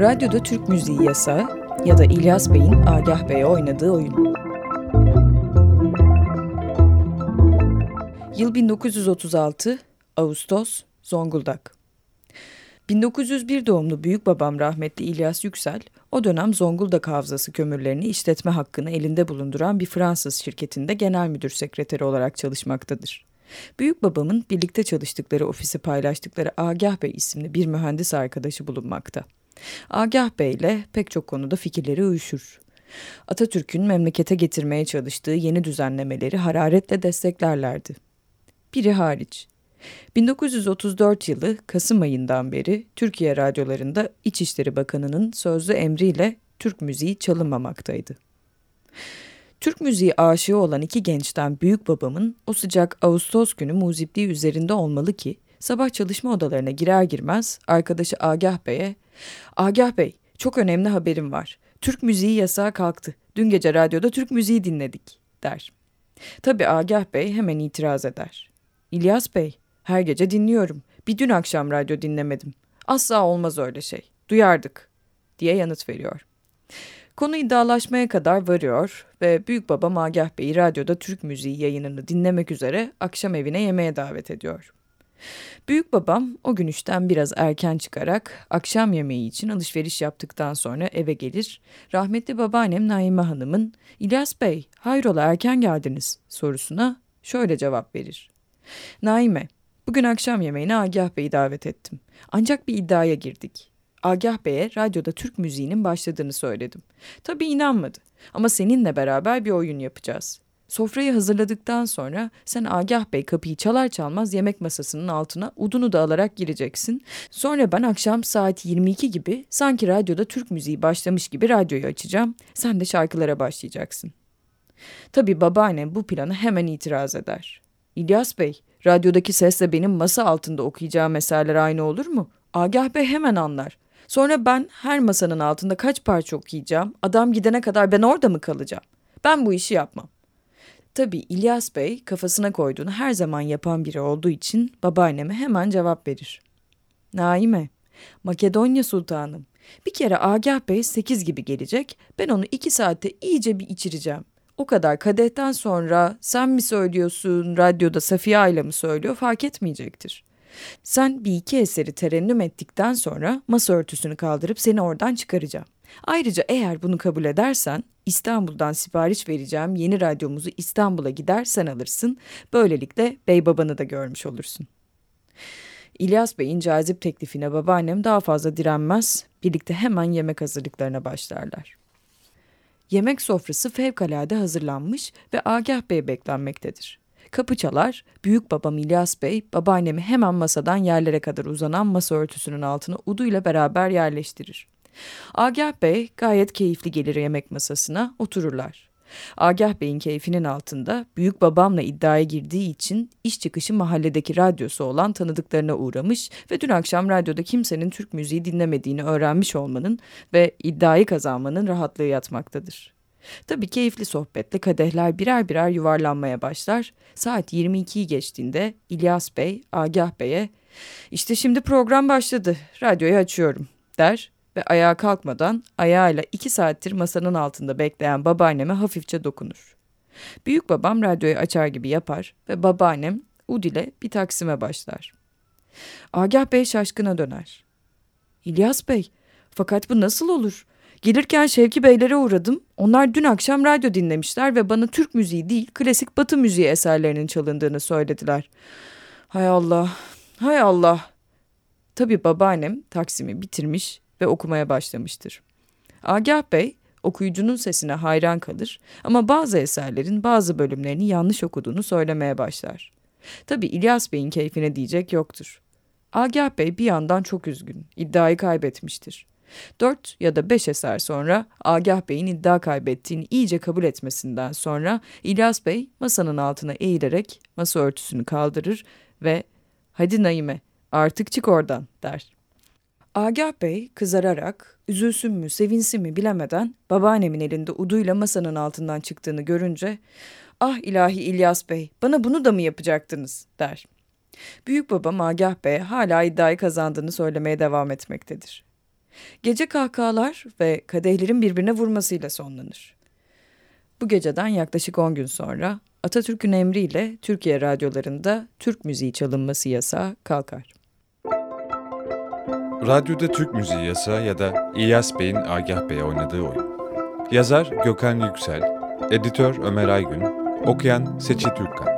Radyoda Türk Müziği Yasağı ya da İlyas Bey'in Agah Bey'e oynadığı oyun. Yıl 1936, Ağustos, Zonguldak. 1901 doğumlu büyük babam rahmetli İlyas Yüksel, o dönem Zonguldak Havzası kömürlerini işletme hakkını elinde bulunduran bir Fransız şirketinde genel müdür sekreteri olarak çalışmaktadır. Büyük babamın birlikte çalıştıkları ofisi paylaştıkları Agah Bey isimli bir mühendis arkadaşı bulunmakta. Agah Bey ile pek çok konuda fikirleri uyuşur. Atatürk'ün memlekete getirmeye çalıştığı yeni düzenlemeleri hararetle desteklerlerdi. Biri hariç. 1934 yılı Kasım ayından beri Türkiye radyolarında İçişleri Bakanı'nın sözlü emriyle Türk müziği çalınmamaktaydı. Türk müziği aşığı olan iki gençten büyük babamın o sıcak Ağustos günü muzipliği üzerinde olmalı ki sabah çalışma odalarına girer girmez arkadaşı Agah Bey'e Agah Bey, çok önemli haberim var. Türk müziği yasağı kalktı. Dün gece radyoda Türk müziği dinledik, der. Tabii Agah Bey hemen itiraz eder. İlyas Bey, her gece dinliyorum. Bir dün akşam radyo dinlemedim. Asla olmaz öyle şey. Duyardık, diye yanıt veriyor. Konu iddialaşmaya kadar varıyor ve büyük babam Agah Bey'i radyoda Türk müziği yayınını dinlemek üzere akşam evine yemeğe davet ediyor. Büyük babam o gün işten biraz erken çıkarak akşam yemeği için alışveriş yaptıktan sonra eve gelir. Rahmetli babaannem Naime Hanım'ın İlyas Bey hayrola erken geldiniz sorusuna şöyle cevap verir. Naime, bugün akşam yemeğine Agah Bey'i davet ettim. Ancak bir iddiaya girdik. Agah Bey'e radyoda Türk müziğinin başladığını söyledim. Tabii inanmadı ama seninle beraber bir oyun yapacağız. Sofrayı hazırladıktan sonra sen Agah Bey kapıyı çalar çalmaz yemek masasının altına udunu da alarak gireceksin. Sonra ben akşam saat 22 gibi sanki radyoda Türk müziği başlamış gibi radyoyu açacağım. Sen de şarkılara başlayacaksın. Tabii babaannem bu plana hemen itiraz eder. İlyas Bey, radyodaki sesle benim masa altında okuyacağım meseleler aynı olur mu? Agah Bey hemen anlar. Sonra ben her masanın altında kaç parça okuyacağım, adam gidene kadar ben orada mı kalacağım? Ben bu işi yapmam. Tabii İlyas Bey kafasına koyduğunu her zaman yapan biri olduğu için babaanneme hemen cevap verir. Naime, Makedonya Sultanım, bir kere Agah Bey sekiz gibi gelecek, ben onu iki saatte iyice bir içireceğim. O kadar kadehten sonra sen mi söylüyorsun, radyoda Safiye Ayla mı söylüyor fark etmeyecektir. Sen bir iki eseri terennüm ettikten sonra masa örtüsünü kaldırıp seni oradan çıkaracağım. Ayrıca eğer bunu kabul edersen İstanbul'dan sipariş vereceğim yeni radyomuzu İstanbul'a gider sen alırsın. Böylelikle bey babanı da görmüş olursun. İlyas Bey'in cazip teklifine babaannem daha fazla direnmez. Birlikte hemen yemek hazırlıklarına başlarlar. Yemek sofrası fevkalade hazırlanmış ve Agah Bey beklenmektedir. Kapı çalar, büyük babam İlyas Bey babaannemi hemen masadan yerlere kadar uzanan masa örtüsünün altına uduyla beraber yerleştirir. Agah Bey gayet keyifli gelir yemek masasına otururlar. Agah Bey'in keyfinin altında büyük babamla iddiaya girdiği için iş çıkışı mahalledeki radyosu olan tanıdıklarına uğramış ve dün akşam radyoda kimsenin Türk müziği dinlemediğini öğrenmiş olmanın ve iddiayı kazanmanın rahatlığı yatmaktadır. Tabii keyifli sohbetle kadehler birer birer yuvarlanmaya başlar. Saat 22'yi geçtiğinde İlyas Bey, Agah Bey'e işte şimdi program başladı, radyoyu açıyorum der ve ayağa kalkmadan ayağıyla iki saattir masanın altında bekleyen babaanneme hafifçe dokunur. Büyük babam radyoyu açar gibi yapar ve babaannem Ud ile bir taksime başlar. Agah Bey şaşkına döner. İlyas Bey, fakat bu nasıl olur? Gelirken Şevki Beylere uğradım. Onlar dün akşam radyo dinlemişler ve bana Türk müziği değil, klasik batı müziği eserlerinin çalındığını söylediler. Hay Allah, hay Allah. Tabii babaannem Taksim'i bitirmiş ve okumaya başlamıştır. Agah Bey okuyucunun sesine hayran kalır ama bazı eserlerin bazı bölümlerini yanlış okuduğunu söylemeye başlar. Tabi İlyas Bey'in keyfine diyecek yoktur. Agah Bey bir yandan çok üzgün, iddiayı kaybetmiştir. Dört ya da beş eser sonra Agah Bey'in iddia kaybettiğini iyice kabul etmesinden sonra İlyas Bey masanın altına eğilerek masa örtüsünü kaldırır ve ''Hadi Naime artık çık oradan'' der. Agah Bey kızararak üzülsün mü sevinsin mi bilemeden babaannemin elinde uduyla masanın altından çıktığını görünce ''Ah ilahi İlyas Bey bana bunu da mı yapacaktınız?'' der. Büyük babam Agah Bey hala iddiayı kazandığını söylemeye devam etmektedir. Gece kahkahalar ve kadehlerin birbirine vurmasıyla sonlanır. Bu geceden yaklaşık 10 gün sonra Atatürk'ün emriyle Türkiye radyolarında Türk müziği çalınması yasağı kalkar. Radyoda Türk müziği yasağı ya da İlyas Bey'in Agah Bey'e oynadığı oyun. Yazar Gökhan Yüksel, editör Ömer Aygün, okuyan Seçi Türkkan.